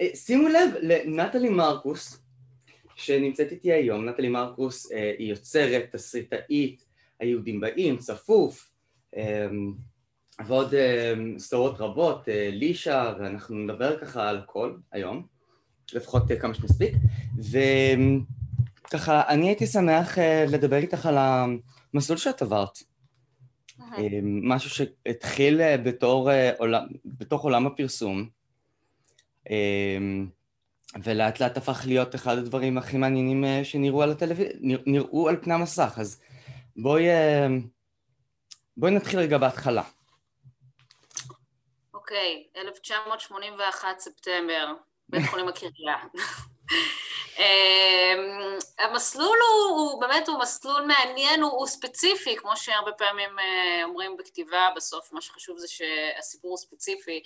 אה, שימו לב לנטלי מרקוס, שנמצאת איתי היום, נטלי מרקוס אה, היא יוצרת, תסריטאית, היהודים באים, צפוף, אה, ועוד סדרות רבות, לישה, ואנחנו נדבר ככה על הכל היום, לפחות כמה שנספיק, וככה אני הייתי שמח לדבר איתך על המסלול שאת עברת. משהו שהתחיל בתור עולם, בתוך עולם הפרסום, ולאט לאט הפך להיות אחד הדברים הכי מעניינים אה, שנראו על הטלוויזיה, נראו על פני המסך, אז בואי, אה, בואי נתחיל רגע בהתחלה. אוקיי, okay, 1981 ספטמבר, בית חולים הקריה. אמ, המסלול הוא, הוא באמת, הוא מסלול מעניין, הוא, הוא ספציפי, כמו שהרבה פעמים אה, אומרים בכתיבה, בסוף מה שחשוב זה שהסיפור הוא ספציפי.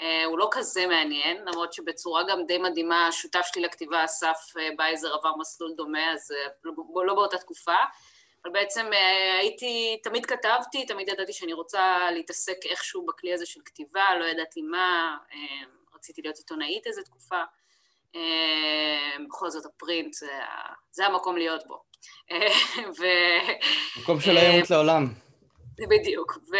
אה, הוא לא כזה מעניין, למרות שבצורה גם די מדהימה, השותף שלי לכתיבה, אסף אה, בייזר, עבר מסלול דומה, אז אה, לא, לא באותה תקופה. אבל בעצם הייתי, תמיד כתבתי, תמיד ידעתי שאני רוצה להתעסק איכשהו בכלי הזה של כתיבה, לא ידעתי מה, רציתי להיות עיתונאית איזה תקופה. בכל זאת הפרינט זה, זה המקום להיות בו. ו... מקום של הימות לעולם. בדיוק. ו...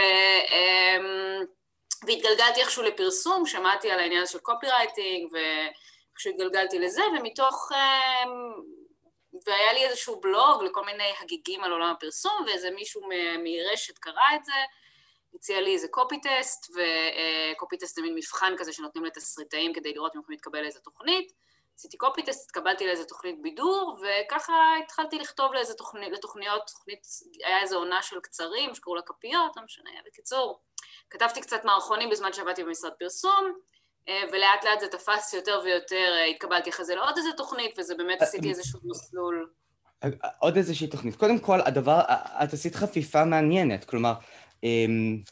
והתגלגלתי איכשהו לפרסום, שמעתי על העניין של קופי רייטינג, ואיכשהו התגלגלתי לזה, ומתוך... אמ, והיה לי איזשהו בלוג לכל מיני הגיגים על עולם הפרסום, ואיזה מישהו מרשת קרא את זה, הציע לי איזה קופי טסט, וקופי טסט זה מין מבחן כזה שנותנים לתסריטאים כדי לראות אם יכולים להתקבל לאיזה תוכנית. עשיתי קופי טסט, התקבלתי לאיזה תוכנית בידור, וככה התחלתי לכתוב לאיזה תוכנית, לתוכניות, תוכנית, היה איזו עונה של קצרים שקראו לה כפיות, לא משנה, בקיצור. כתבתי קצת מערכונים בזמן שעבדתי במשרד פרסום, אה, ולאט לאט זה תפס יותר ויותר, אה, התקבלתי אחרי זה לעוד איזה תוכנית, וזה באמת אה, עשיתי איזשהו מסלול. עוד איזושהי תוכנית. קודם כל, הדבר, את עשית חפיפה מעניינת, כלומר, אמ,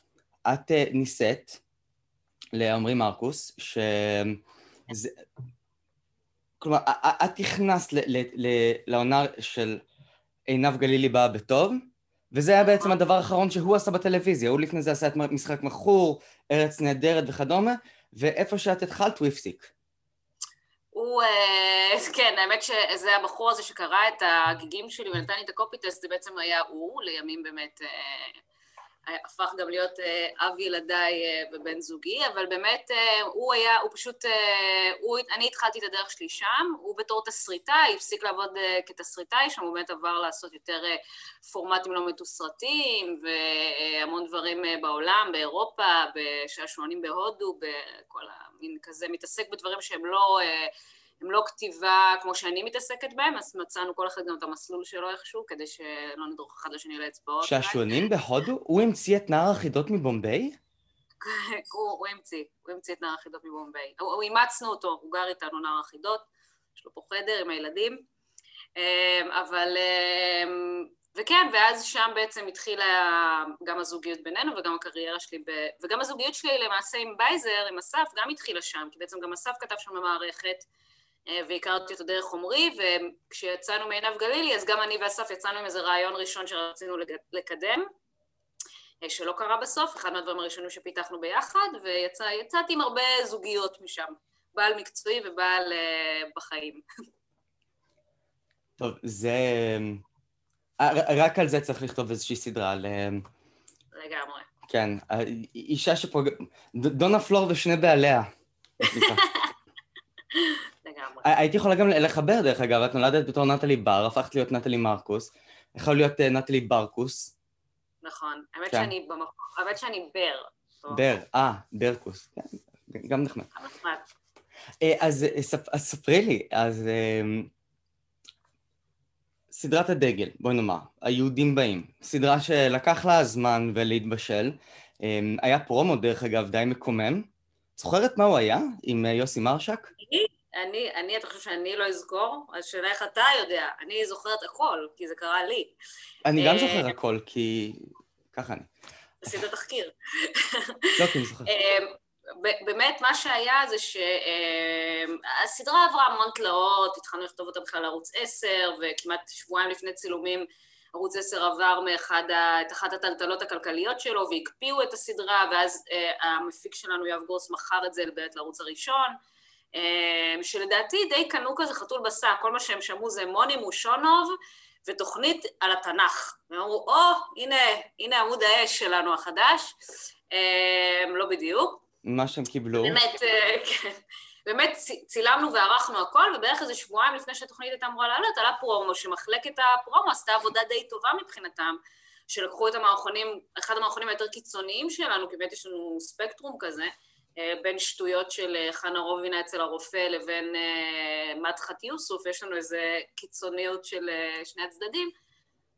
את ניסית לעמרי מרקוס, ש... כלומר, את נכנסת לעונה של עינב גלילי באה בטוב, וזה היה בעצם הדבר האחרון שהוא עשה בטלוויזיה, הוא לפני זה עשה את משחק מכור, ארץ נהדרת וכדומה, ואיפה שאת התחלת הוא הפסיק. הוא, אה, כן, האמת שזה הבחור הזה שקרא את הגיגים שלי ונתן לי את הקופי טסט, זה בעצם היה הוא, לימים באמת אה, הפך גם להיות אה, אב ילדיי אה, ובן זוגי, אבל באמת אה, הוא היה, הוא פשוט, הוא, אני התחלתי את הדרך שלי שם, הוא בתור תסריטאי, הפסיק לעבוד כתסריטאי שם, הוא באמת עבר לעשות יותר פורמטים לא מתוסרטים והמון דברים בעולם, באירופה, בשעשועונים בהודו, בכל המין כזה, מתעסק בדברים שהם לא... הם לא כתיבה כמו שאני מתעסקת בהם, אז מצאנו כל אחד גם את המסלול שלו איכשהו, כדי שלא נדרוך אחד לשני לאצבעות. שעשועונים בהודו? הוא המציא את נער החידות מבומביי? הוא, המציא, הוא המציא את נער החידות מבומביי. אימצנו אותו, הוא גר איתנו נער החידות, יש לו פה חדר עם הילדים, אמ, אבל... אמ, וכן, ואז שם בעצם התחילה גם הזוגיות בינינו וגם הקריירה שלי, ב... וגם הזוגיות שלי למעשה עם בייזר, עם אסף, גם התחילה שם, כי בעצם גם אסף כתב שם במערכת, והכרתי אותו דרך עמרי, וכשיצאנו מעינב גלילי, אז גם אני ואסף יצאנו עם איזה רעיון ראשון שרצינו לקדם, אה, שלא קרה בסוף, אחד מהדברים הראשונים שפיתחנו ביחד, ויצאתי עם הרבה זוגיות משם, בעל מקצועי ובעל uh, בחיים. טוב, זה... רק על זה צריך לכתוב איזושהי סדרה על... לגמרי. כן, אישה שפוג... דונה פלור ושני בעליה. הייתי יכולה גם לחבר, דרך אגב, את נולדת בתור נטלי בר, הפכת להיות נטלי מרקוס, יכול להיות אה, נטלי ברקוס. נכון, האמת כן. שאני במקום, האמת שאני בר. בר, אה, ברקוס, כן, גם נחמד. אה, אז ספרי לי, אז סדרת הדגל, בואי נאמר, היהודים באים, סדרה שלקח לה זמן ולהתבשל, היה פרומו דרך אגב די מקומם, זוכרת מה הוא היה עם יוסי מרשק? אני, אני, אתה חושב שאני לא אזכור? אז שאלה איך אתה יודע. אני זוכרת הכל, כי זה קרה לי. אני גם זוכר הכל, כי... ככה אני. עשית תחקיר. לא, כי אני זוכר. אמ, באמת, מה שהיה זה שהסדרה עברה המון תלאות, התחלנו לכתוב אותה בכלל לערוץ 10, וכמעט שבועיים לפני צילומים ערוץ 10 עבר מאחד ה... את אחת הטלטלות הכלכליות שלו והקפיאו את הסדרה, ואז המפיק שלנו, יואב גרוס, מכר את זה באמת לערוץ הראשון. שלדעתי די קנו כזה חתול בשק, כל מה שהם שמעו זה מוני מושונוב ותוכנית על התנ"ך. הם אמרו, או, oh, הנה, הנה עמוד האש שלנו החדש. לא בדיוק. מה שהם קיבלו. באמת, כן. באמת צילמנו וערכנו הכל, ובערך איזה שבועיים לפני שהתוכנית הייתה אמורה לעלות, עלה פרומו, שמחלקת הפרומו עשתה עבודה די טובה מבחינתם, שלקחו את המערכונים, אחד המערכונים היותר קיצוניים שלנו, כי באמת יש לנו ספקטרום כזה, אה, בין שטויות של אה, חנה רובינה אצל הרופא לבין אה, מדחת יוסוף, יש לנו איזה קיצוניות של שני הצדדים,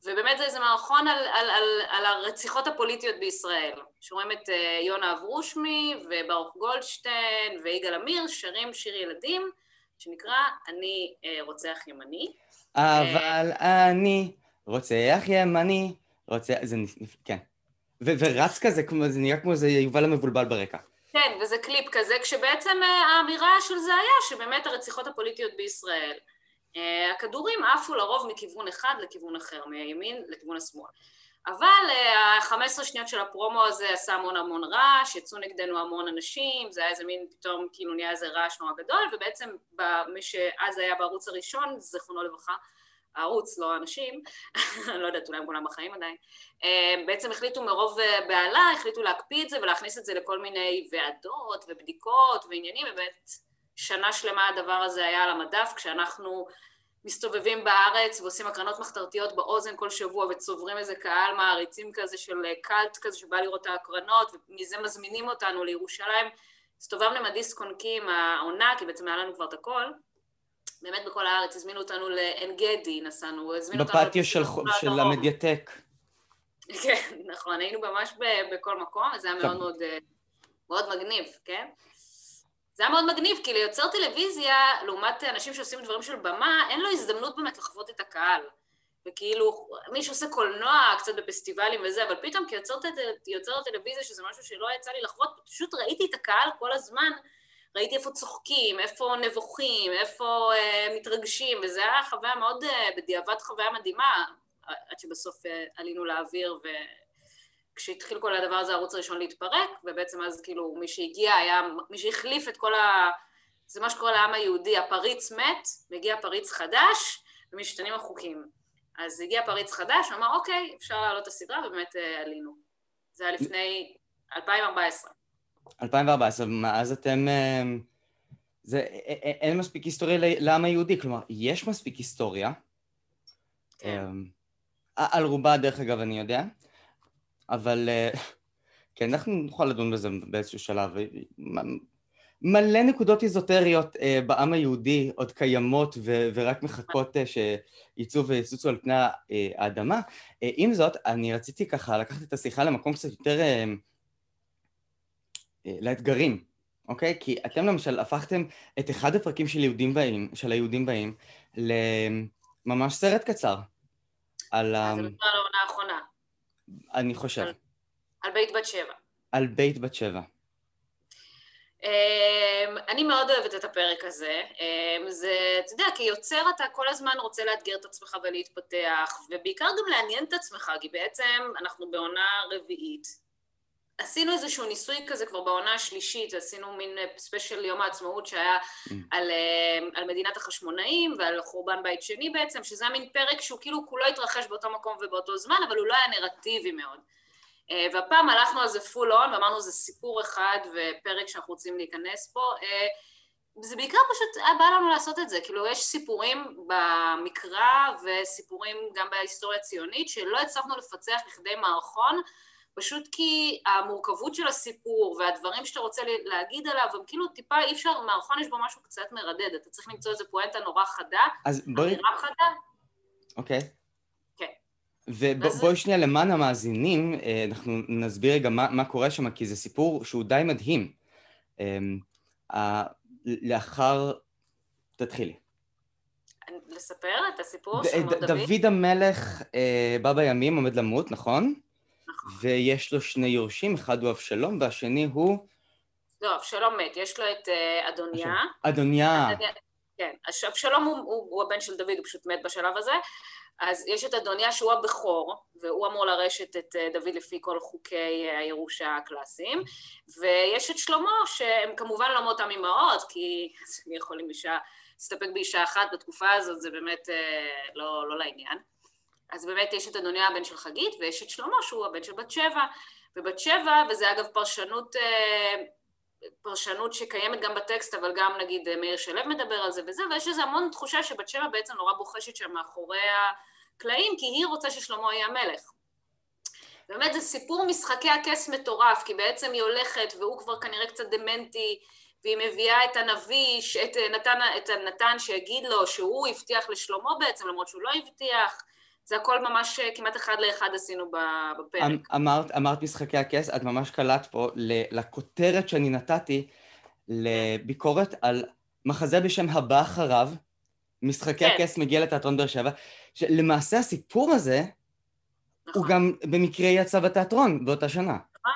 ובאמת זה איזה מערכון על, על, על, על הרציחות הפוליטיות בישראל. שומעים את יונה אברושמי וברוך גולדשטיין ויגאל עמיר, שרים שיר ילדים, שנקרא אני רוצח ימני. אבל אני רוצח ימני, רוצה... זה כן. ורץ כזה, זה נראה כמו איזה יובל המבולבל ברקע. כן, וזה קליפ כזה, כשבעצם אה, האמירה של זה היה שבאמת הרציחות הפוליטיות בישראל, אה, הכדורים עפו לרוב מכיוון אחד לכיוון אחר, מימין לכיוון השמאל. אבל ה-15 אה, שניות של הפרומו הזה עשה המון המון רעש, יצאו נגדנו המון אנשים, זה היה איזה מין, פתאום כאילו נהיה איזה רעש נורא גדול, ובעצם מי שאז היה בערוץ הראשון, זכרונו לברכה, הערוץ, לא האנשים, אני לא יודעת, אולי הם כולם בחיים עדיין, אה, בעצם החליטו מרוב אה, בהלה, החליטו להקפיא את זה ולהכניס את זה לכל מיני ועדות ובדיקות ועניינים, באמת שנה שלמה הדבר הזה היה על המדף, כשאנחנו מסתובבים בארץ ועושים הקרנות מחתרתיות באוזן כל שבוע וצוברים איזה קהל מעריצים כזה של אה, קאלט כזה שבא לראות את ההקרנות ומזה מזמינים אותנו לירושלים. הסתובבנו עם הדיסק עונקים העונה, כי בעצם היה לנו כבר את הכל, באמת בכל הארץ, הזמינו אותנו לעין גדי, נסענו, הזמינו אותנו... בפטיו של, של המדיאטק. כן, נכון, היינו ממש בכל מקום, וזה היה מאוד מאוד, אה, מאוד מגניב, כן? זה היה מאוד מגניב, כי ליוצר טלוויזיה, לעומת אנשים שעושים דברים של במה, אין לו הזדמנות באמת לחוות את הקהל. וכאילו, מי שעושה קולנוע, קצת בפסטיבלים וזה, אבל פתאום כיוצר טלוויזיה, שזה משהו שלא יצא לי לחוות, פשוט ראיתי את הקהל כל הזמן, ראיתי איפה צוחקים, איפה נבוכים, איפה אה, מתרגשים, וזה היה חוויה מאוד, אה, בדיעבד חוויה מדהימה, עד שבסוף אה, עלינו לאוויר, וכשהתחיל כל הדבר הזה הערוץ הראשון להתפרק, ובעצם אז כאילו מי שהגיע היה, מי שהחליף את כל ה... זה מה שקורה לעם היהודי, הפריץ מת, מגיע פריץ חדש, ומשתנים החוקים. אז הגיע פריץ חדש, הוא אמר, אוקיי, אפשר להעלות את הסדרה, ובאמת אה, עלינו. זה היה לפני 2014. 2014, מאז אתם... אה, זה, אין מספיק היסטוריה לעם היהודי, כלומר, יש מספיק היסטוריה. כן. אמ, על רובה, דרך אגב, אני יודע, אבל כן, אנחנו נוכל לדון בזה באיזשהו שלב. מלא נקודות איזוטריות אה, בעם היהודי עוד קיימות ו- ורק מחכות אה, שיצאו ויצוצו על פני האדמה. אה, עם זאת, אני רציתי ככה לקחת את השיחה למקום קצת יותר אה, לאתגרים, אוקיי? כי אתם למשל הפכתם את אחד הפרקים של יהודים באים, של היהודים באים, לממש סרט קצר. על ה... זה בכלל העונה האחרונה. אני חושב. על, על בית בת שבע. על בית בת שבע. Um, אני מאוד אוהבת את הפרק הזה. Um, זה, אתה יודע, כיוצר אתה כל הזמן רוצה לאתגר את עצמך ולהתפתח, ובעיקר גם לעניין את עצמך, כי בעצם אנחנו בעונה רביעית, עשינו איזשהו ניסוי כזה כבר בעונה השלישית, עשינו מין ספיישל יום העצמאות שהיה mm. על, אה, על מדינת החשמונאים ועל חורבן בית שני בעצם, שזה היה מין פרק שהוא כאילו כולו התרחש באותו מקום ובאותו זמן, אבל הוא לא היה נרטיבי מאוד. אה, והפעם הלכנו על זה פול און ואמרנו זה סיפור אחד ופרק שאנחנו רוצים להיכנס. אה, זה בעיקר פשוט היה בא לנו לעשות את זה, כאילו יש סיפורים במקרא וסיפורים גם בהיסטוריה הציונית שלא הצלחנו לפצח לכדי מערכון פשוט כי המורכבות של הסיפור והדברים שאתה רוצה להגיד עליו הם כאילו טיפה אי אפשר, מערכון יש בו משהו קצת מרדד, אתה צריך למצוא איזה פואנטה נורא חדה, אז בואי... אמירה חדה. אוקיי. כן. ובואי. שנייה למען המאזינים, אה, אנחנו נסביר רגע מה, מה קורה שם, כי זה סיפור שהוא די מדהים. אמ, לאחר... תתחילי. לספר את הסיפור של דוד? דוד המלך אה, בא בימים, עומד למות, נכון? ויש לו שני יורשים, אחד הוא אבשלום והשני הוא... לא, אבשלום מת, יש לו את uh, אדוניה. אדוניה. כן, אבשלום הוא, הוא, הוא הבן של דוד, הוא פשוט מת בשלב הזה, אז יש את אדוניה שהוא הבכור, והוא אמור לרשת את אה, דוד לפי כל חוקי אה, הירושה הקלאסיים, ויש את שלמה, שהם כמובן לא מאותם אימהות, כי הם יכולים אישה, להסתפק באישה אחת בתקופה הזאת, זה באמת אה, לא, לא לעניין. אז באמת יש את אדוניה הבן של חגית, ויש את שלמה שהוא הבן של בת שבע, ובת שבע, וזה אגב פרשנות, פרשנות שקיימת גם בטקסט, אבל גם נגיד מאיר שלו מדבר על זה וזה, ויש איזה המון תחושה שבת שבע בעצם נורא בוחשת שם מאחורי הקלעים, כי היא רוצה ששלמה יהיה המלך. באמת זה סיפור משחקי הכס מטורף, כי בעצם היא הולכת, והוא כבר כנראה קצת דמנטי, והיא מביאה את הנביא, את נתן, את נתן שיגיד לו שהוא הבטיח לשלמה בעצם, למרות שהוא לא הבטיח. זה הכל ממש כמעט אחד לאחד עשינו בפרק. אמ, אמרת, אמרת משחקי הכס, את ממש קלט פה לכותרת שאני נתתי לביקורת על מחזה בשם הבא אחריו, משחקי כן. הכס מגיע לתיאטרון באר שבע, שלמעשה הסיפור הזה, נכון. הוא גם במקרה יצא בתיאטרון באותה שנה. נכון.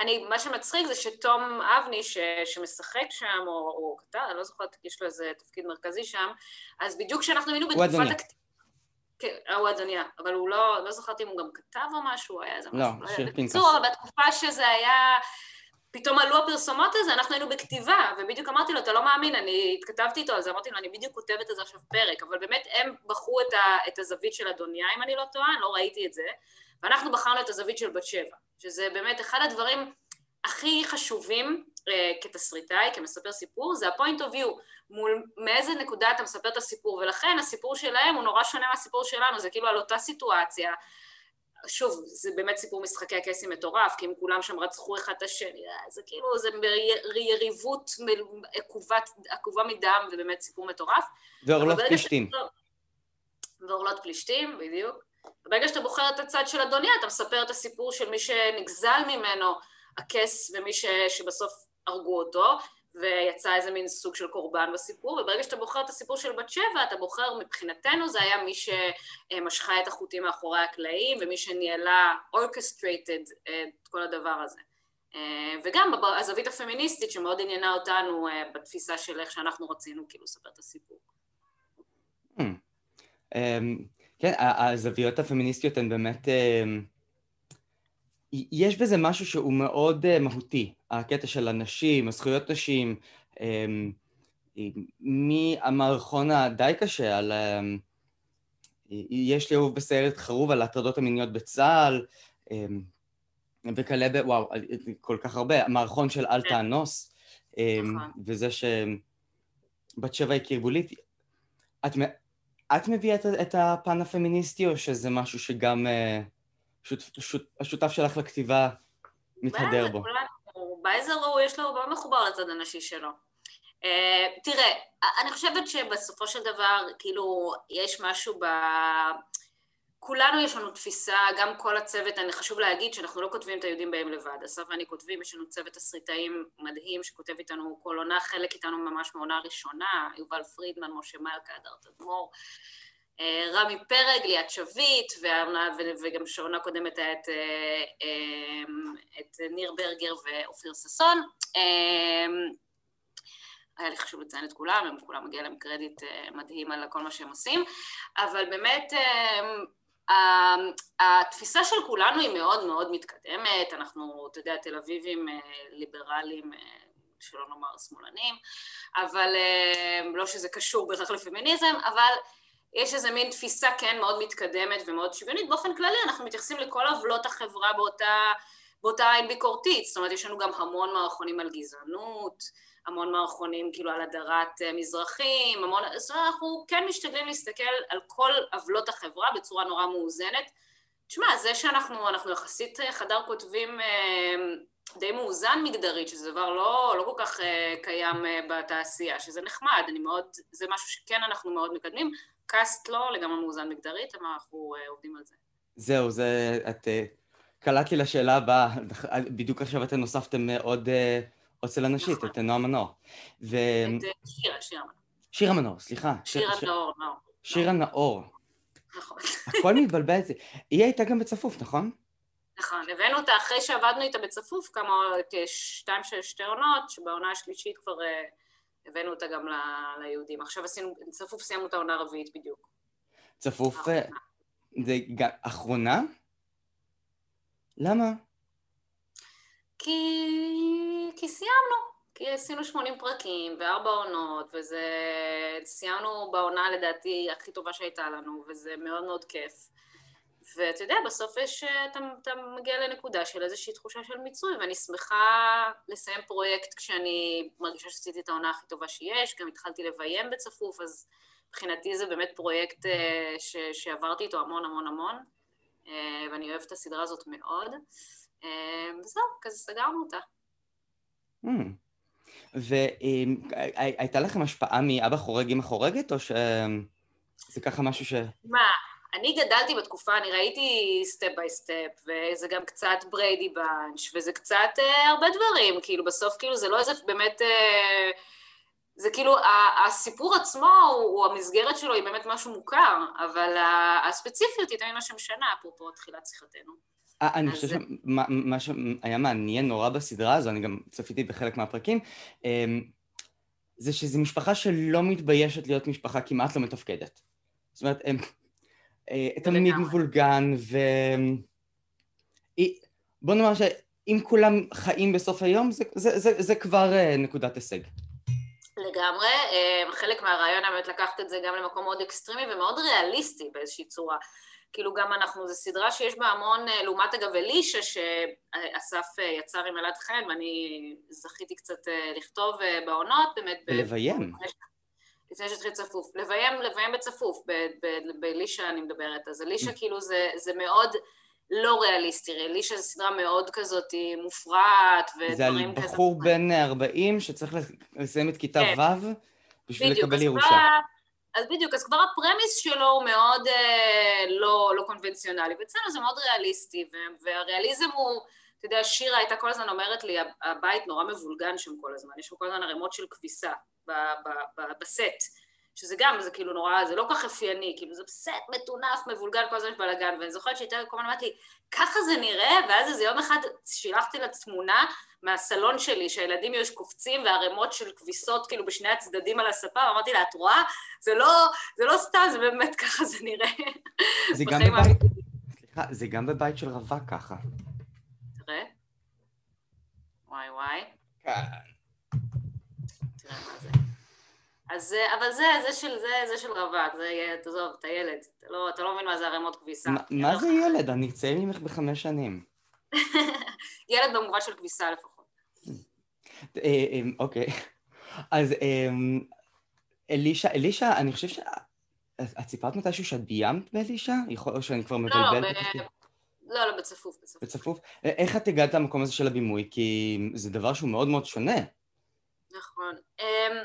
אני, מה שמצחיק זה שתום אבני ש, שמשחק שם, או, או כתב, אני לא זוכרת, יש לו איזה תפקיד מרכזי שם, אז בדיוק כשאנחנו היינו בתקופת הכתיבה... כן, הוא אדוניה, אבל הוא לא, לא זכרתי אם הוא גם כתב או משהו, היה איזה לא, משהו. לא, שיר. בקיצור, אבל בתקופה שזה היה... פתאום עלו הפרסומות הזה, אנחנו היינו בכתיבה, ובדיוק אמרתי לו, אתה לא מאמין, אני התכתבתי איתו על זה, אמרתי לו, אני בדיוק כותבת על זה עכשיו פרק, אבל באמת הם בחרו את, ה, את הזווית של אדוניה, אם אני לא טועה, אני לא ראיתי את זה, ואנחנו בחרנו את הזווית של בת שבע, שזה באמת אחד הדברים הכי חשובים כתסריטאי, כמספר סיפור, זה ה-point of view, מול מאיזה נקודה אתה מספר את הסיפור, ולכן הסיפור שלהם הוא נורא שונה מהסיפור שלנו, זה כאילו על אותה סיטואציה, שוב, זה באמת סיפור משחקי הקסם מטורף, כי הם כולם שם רצחו אחד את השני, זה כאילו, זה יריבות עקובה מדם, ובאמת סיפור מטורף. ועורלות פלישתים. ועורלות פלישתים, בדיוק. וברגע שאתה בוחר את הצד של אדוניה, אתה מספר את הסיפור של מי שנגזל ממנו הכס ומי ש... שבסוף הרגו אותו, ויצא איזה מין סוג של קורבן בסיפור, וברגע שאתה בוחר את הסיפור של בת שבע, אתה בוחר, מבחינתנו זה היה מי שמשכה את החוטים מאחורי הקלעים, ומי שניהלה orchestrated את כל הדבר הזה. וגם הזווית הפמיניסטית שמאוד עניינה אותנו בתפיסה של איך שאנחנו רצינו כאילו לספר את הסיפור. Hmm. אמ, כן, הזוויות הפמיניסטיות הן באמת... אמ, יש בזה משהו שהוא מאוד uh, מהותי, הקטע של הנשים, הזכויות נשים, um, מהמערכון הדי קשה על... Um, יש לי אהוב בסרט חרוב על ההטרדות המיניות בצה"ל, um, וכלה ב... וואו, כל כך הרבה, המערכון של אל כן. תאנוס, um, וזה שבת שבע היא קרבולית. את, את מביאה את, את הפן הפמיניסטי, או שזה משהו שגם... Uh, השותף שלך לכתיבה מתהדר בו. בייזר הוא, יש לו, מאוד מחובר לצד הנשי שלו. Uh, תראה, אני חושבת שבסופו של דבר, כאילו, יש משהו ב... כולנו יש לנו תפיסה, גם כל הצוות, אני חשוב להגיד שאנחנו לא כותבים את היהודים בהם לבד. אסף ואני כותבים, יש לנו צוות תסריטאים מדהים שכותב איתנו כל עונה, חלק איתנו ממש מעונה ראשונה, יובל פרידמן, משה מלכה, הדר תדמור. אה, רמי פרג, ליאת שביט, וגם שעונה קודמת היה את, אה, אה, את ניר ברגר ואופיר ששון. היה לי חשוב לציין את כולם, הם כולם מגיע להם קרדיט מדהים על כל מה שהם עושים, אבל באמת התפיסה של כולנו היא מאוד מאוד מתקדמת, אנחנו, אתה יודע, תל אביבים ליברליים, שלא נאמר שמאלנים, אבל לא שזה קשור בהכרח לפמיניזם, אבל יש איזה מין תפיסה כן מאוד מתקדמת ומאוד שוויונית. באופן כללי אנחנו מתייחסים לכל עוולות החברה באותה, באותה עין ביקורתית. זאת אומרת, יש לנו גם המון מערכונים על גזענות, המון מערכונים כאילו על הדרת אה, מזרחים, המון... זאת אומרת, אנחנו כן משתדלים להסתכל על כל עוולות החברה בצורה נורא מאוזנת. תשמע, זה שאנחנו אנחנו יחסית אה, חדר כותבים אה, די מאוזן מגדרית, שזה דבר לא, לא כל כך קיים בתעשייה, שזה נחמד, אני מאוד, זה משהו שכן אנחנו מאוד מקדמים. קאסט לא לגמרי מאוזן מגדרית, אבל אנחנו uh, עובדים על זה. זהו, זה... את uh, קלט לי לשאלה הבאה, בדיוק עכשיו אתם הוספתם עוד, uh, עוד צלע נשית, נכון. את נועה מנור. ו... את שירה, שירה מנור. שירה מנור, סליחה. שירה. נאור, נאור. שירה נאור. נכון. הכל מתבלבל. היא הייתה גם בצפוף, נכון? נכון, הבאנו אותה אחרי שעבדנו איתה בצפוף כמה, כשתיים, שתי עונות, שבעונה השלישית כבר... הבאנו אותה גם ל, ליהודים. עכשיו עשינו, צפוף סיימנו את העונה הרביעית בדיוק. צפוף, אה, זה אחרונה? למה? כי... כי סיימנו. כי עשינו 80 פרקים וארבע עונות, וזה... סיימנו בעונה לדעתי הכי טובה שהייתה לנו, וזה מאוד מאוד כיף. ואתה יודע, בסוף יש, אתה, אתה מגיע לנקודה של איזושהי תחושה של מיצוי, ואני שמחה לסיים פרויקט כשאני מרגישה שעשיתי את העונה הכי טובה שיש, גם התחלתי לביים בצפוף, אז מבחינתי זה באמת פרויקט אה, ש, שעברתי איתו המון המון המון, אה, ואני אוהבת את הסדרה הזאת מאוד. אה, וזהו, כזה סגרנו אותה. Mm. והייתה לכם השפעה מאבא חורג אמא חורגת, או שזה ככה משהו ש... מה, אני גדלתי בתקופה, אני ראיתי Step by Step, וזה גם קצת Brady Bunch, וזה קצת אה, הרבה דברים, כאילו בסוף כאילו זה לא איזה באמת... אה, זה כאילו, הסיפור עצמו, הוא, המסגרת שלו היא באמת משהו מוכר, אבל הספציפיות היא תמיד מה שמשנה, אפרופו תחילת שיחתנו. אה, אני חושב שמה שהיה מעניין נורא בסדרה הזו, אני גם צפיתי בחלק מהפרקים, אמ, זה שזו משפחה שלא מתביישת להיות משפחה כמעט לא מתפקדת. זאת אומרת, הם תמיד מבולגן, ו... בוא נאמר שאם כולם חיים בסוף היום, זה, זה, זה, זה כבר אה, נקודת הישג. לגמרי, חלק מהרעיון באמת לקחת את זה גם למקום מאוד אקסטרימי ומאוד ריאליסטי באיזושהי צורה. כאילו גם אנחנו, זו סדרה שיש בה המון, אה, לעומת אגב אלישע, שאסף אה, יצר עם אלעד חן, ואני זכיתי קצת אה, לכתוב בעונות, באמת... ולביים. לפני שהתחיל צפוף. לביים, לביים בצפוף, באלישע אני מדברת. אז אלישע כאילו זה, זה מאוד לא ריאליסטי, אלישע זו סדרה מאוד כזאת מופרעת ודברים כזה. זה על בחור בן 40 שצריך לסיים את כיתה כן. ו' בשביל לקבל ירושה. בדיוק, אז בדיוק, אז כבר הפרמיס שלו הוא מאוד אה, לא, לא קונבנציונלי, ואצלנו זה מאוד ריאליסטי, והריאליזם הוא, אתה יודע, שירה הייתה כל הזמן אומרת לי, הבית נורא מבולגן שם כל הזמן, יש שם כל הזמן ערימות של כביסה בסט. שזה גם, זה כאילו נורא, זה לא כל כך אופייני, כאילו זה בסט מטונף, מבולגן, כל הזמן יש בלאגן, ואני זוכרת שהייתה כל הזמן אמרת לי, ככה זה נראה, ואז איזה יום אחד שילחתי לה תמונה מהסלון שלי, שהילדים היו קופצים וערימות של כביסות כאילו בשני הצדדים על הספה, ואמרתי לה, את רואה? זה לא, זה לא סתם, זה באמת ככה זה נראה. זה גם בבית, סליחה, זה גם בבית של רווק ככה. וואי וואי. כן. תראה מה זה. אז, אבל זה, זה של, זה, זה של רווק, זה, תעזוב, אתה ילד, אתה לא, אתה לא מבין מה זה ערימות כביסה. מה, מה זה ילד? אני צעיר ממך בחמש שנים. ילד במובן של כביסה לפחות. אה, אה, אוקיי. אז אה, אלישע, אלישע, אני חושב ש... את סיפרת מתישהו שאת ביימת באלישע? או שאני כבר מבלבלת? לא, לא, לא, בצפוף, בצפוף. בצפוף? איך את הגעת למקום הזה של הבימוי? כי זה דבר שהוא מאוד מאוד שונה. נכון. אמ,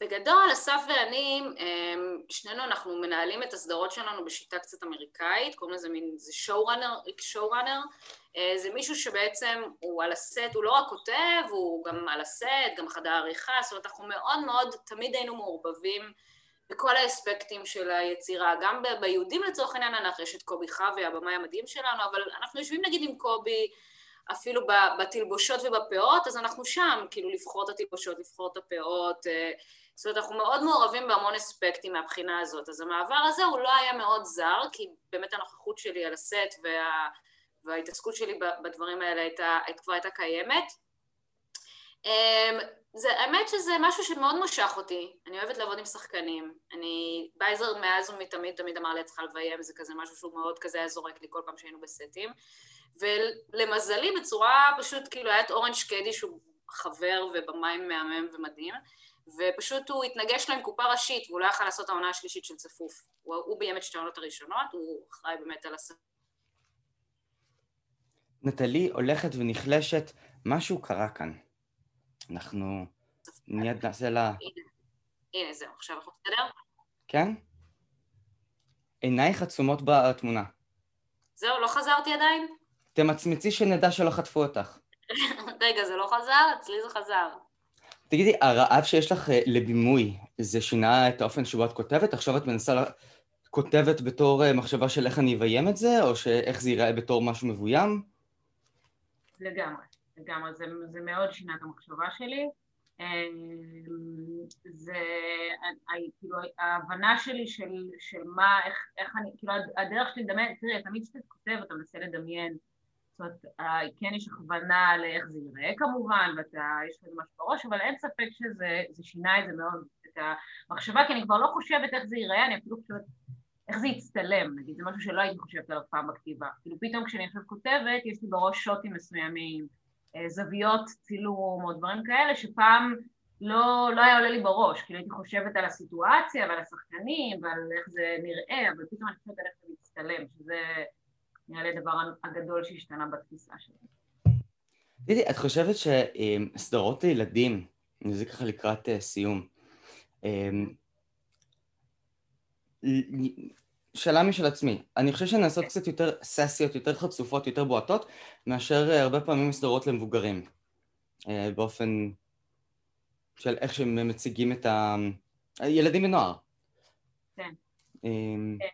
בגדול, אסף ואני, אמ, שנינו אנחנו מנהלים את הסדרות שלנו בשיטה קצת אמריקאית, קוראים לזה מין, זה showrunner, אה, זה מישהו שבעצם הוא על הסט, הוא לא רק כותב, הוא גם על הסט, גם חדר עריכה, זאת אומרת, אנחנו מאוד מאוד, תמיד היינו מעורבבים בכל האספקטים של היצירה, גם ביהודים לצורך העניין, אנחנו יש את קובי חווי, הבמאי המדהים שלנו, אבל אנחנו יושבים נגיד עם קובי, אפילו בתלבושות ובפאות, אז אנחנו שם, כאילו לבחור את התלבושות, לבחור את הפאות, אה, זאת אומרת, אנחנו מאוד מעורבים בהמון אספקטים מהבחינה הזאת. אז המעבר הזה הוא לא היה מאוד זר, כי באמת הנוכחות שלי על הסט וה, וההתעסקות שלי בדברים האלה הייתה, כבר הייתה קיימת. זה, האמת שזה משהו שמאוד משך אותי, אני אוהבת לעבוד עם שחקנים, אני, בייזר מאז ומתמיד תמיד אמר לי את צריכה לביים, זה כזה משהו שהוא מאוד כזה היה זורק לי כל פעם שהיינו בסטים, ולמזלי בצורה פשוט כאילו היה את אורן שקדי שהוא חבר ובמאי מהמם ומדהים, ופשוט הוא התנגש לו עם קופה ראשית, והוא לא יכל לעשות העונה השלישית של צפוף. הוא, הוא ביים את שתי העונות הראשונות, הוא אחראי באמת על הס... נטלי הולכת ונחלשת, משהו קרה כאן. אנחנו מיד נעשה לה... הנה, זהו, עכשיו אנחנו בסדר? כן? עינייך עצומות בתמונה. זהו, לא חזרתי עדיין? תמצמצי שנדע שלא חטפו אותך. רגע, זה לא חזר? אצלי זה חזר. תגידי, הרעב שיש לך אה, לבימוי, זה שינה את האופן שבו את כותבת? עכשיו את מנסה, כותבת בתור אה, מחשבה של איך אני אביים את זה, או שאיך זה ייראה בתור משהו מבוים? לגמרי, לגמרי. זה, זה מאוד שינה את המחשבה שלי. זה כאילו ההבנה שלי של, של מה, איך, איך אני, כאילו הדרך שלי לדמיין, תראי, תמיד כשאתה כותב אתה מנסה לדמיין, זאת אומרת, כן יש הכוונה לאיך זה ייראה כמובן, ואתה, יש לך משהו בראש, אבל אין ספק שזה שינה את זה מאוד, את המחשבה, כי אני כבר לא חושבת איך זה ייראה, אני אפילו חושבת איך זה יצטלם, נגיד, זה משהו שלא הייתי חושבת עליו פעם בכתיבה. כאילו פתאום כשאני עכשיו כותבת, יש לי בראש שוטים מסוימים, אה, זוויות צילום או דברים כאלה, שפעם לא, לא היה עולה לי בראש, כאילו הייתי חושבת על הסיטואציה ועל השחקנים ועל איך זה נראה, אבל פתאום אני חושבת על איך זה מצטלם, שזה נראה לי הדבר הגדול שהשתנה בתפיסה שלי. תראי, את חושבת שסדרות לילדים, זה ככה לקראת אה, סיום, אמ, שאלה משל עצמי, אני חושב שנעשות קצת יותר ססיות, יותר חצופות, יותר בועטות, מאשר אה, הרבה פעמים סדרות למבוגרים, אה, באופן של איך שהם מציגים את הילדים ונוער. כן. אמ, כן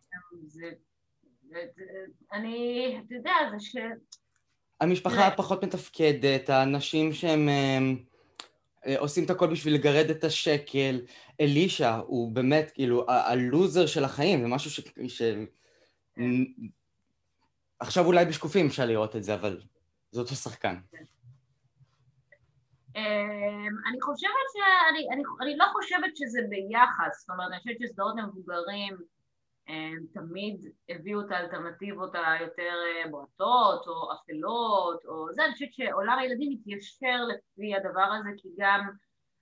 אני, אתה יודע, זה ש... המשפחה פחות מתפקדת, האנשים שהם אה, עושים את הכל בשביל לגרד את השקל. אלישע הוא באמת כאילו הלוזר של החיים, זה משהו ש... ש... כן. עכשיו אולי בשקופים אפשר לראות את זה, אבל זה אותו שחקן. כן. אמ, אני חושבת ש... אני, אני, אני לא חושבת שזה ביחס, זאת אומרת, אני חושבת שסדרות למבוגרים תמיד הביאו את האלטרנטיבות היותר אה, בועטות או אפלות או זה, אני חושבת שעולם הילדים מתיישר לפי הדבר הזה כי גם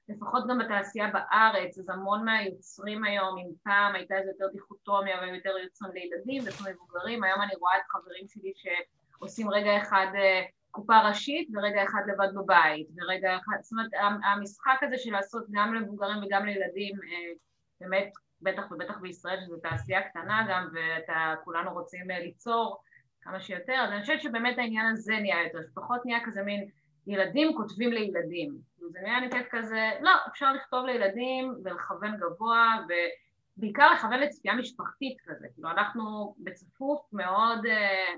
לפחות גם בתעשייה בארץ, אז המון מהיוצרים היום, אם פעם הייתה איזו יותר דיכוטומיה והם יותר יוצרים לילדים ויוצרים מבוגרים, היום אני רואה את חברים שלי שעושים רגע אחד אה, קופה ראשית ורגע אחד לבד בבית, ורגע אחד, זאת אומרת המשחק הזה של לעשות גם למבוגרים וגם לילדים אה, באמת בטח ובטח בישראל שזו תעשייה קטנה גם וכולנו רוצים אה, ליצור כמה שיותר, אז אני חושבת שבאמת העניין הזה נהיה יותר, שפחות נהיה כזה מין ילדים כותבים לילדים, זה נהיה נקראת כזה, לא, אפשר לכתוב לילדים ולכוון גבוה ובעיקר לכוון לצפייה משפחתית כזה, כאילו אנחנו בצפוף מאוד, אה,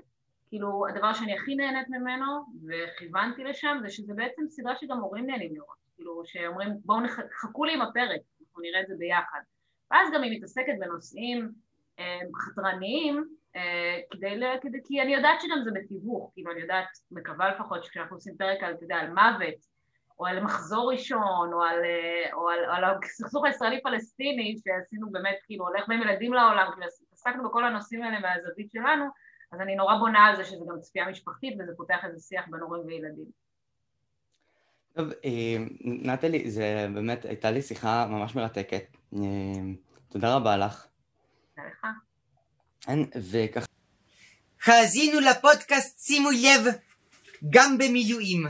כאילו הדבר שאני הכי נהנית ממנו וכיוונתי לשם זה שזה בעצם סדרה שגם הורים נהנים לראות, כאילו שאומרים בואו חכו לי עם הפרק, אנחנו נראה את זה ביחד ואז גם היא מתעסקת בנושאים אה, חתרניים, אה, כדי, כדי, כי אני יודעת שגם זה בתיווך, כאילו אני יודעת, מקווה לפחות שכשאנחנו עושים פרק על, אתה יודע, על מוות, או על מחזור ראשון, או על, אה, או על, על הסכסוך הישראלי-פלסטיני, שעשינו באמת, כאילו, הולך בין ילדים לעולם, כאילו, עסקנו בכל הנושאים האלה מהזווית שלנו, אז אני נורא בונה על זה שזה גם צפייה משפחתית, וזה פותח איזה שיח בין הורים וילדים. טוב, נטלי, זה באמת, הייתה לי שיחה ממש מרתקת. אמ, תודה רבה לך. תודה לך. וככה... האזינו לפודקאסט, שימו לב, גם במילואים.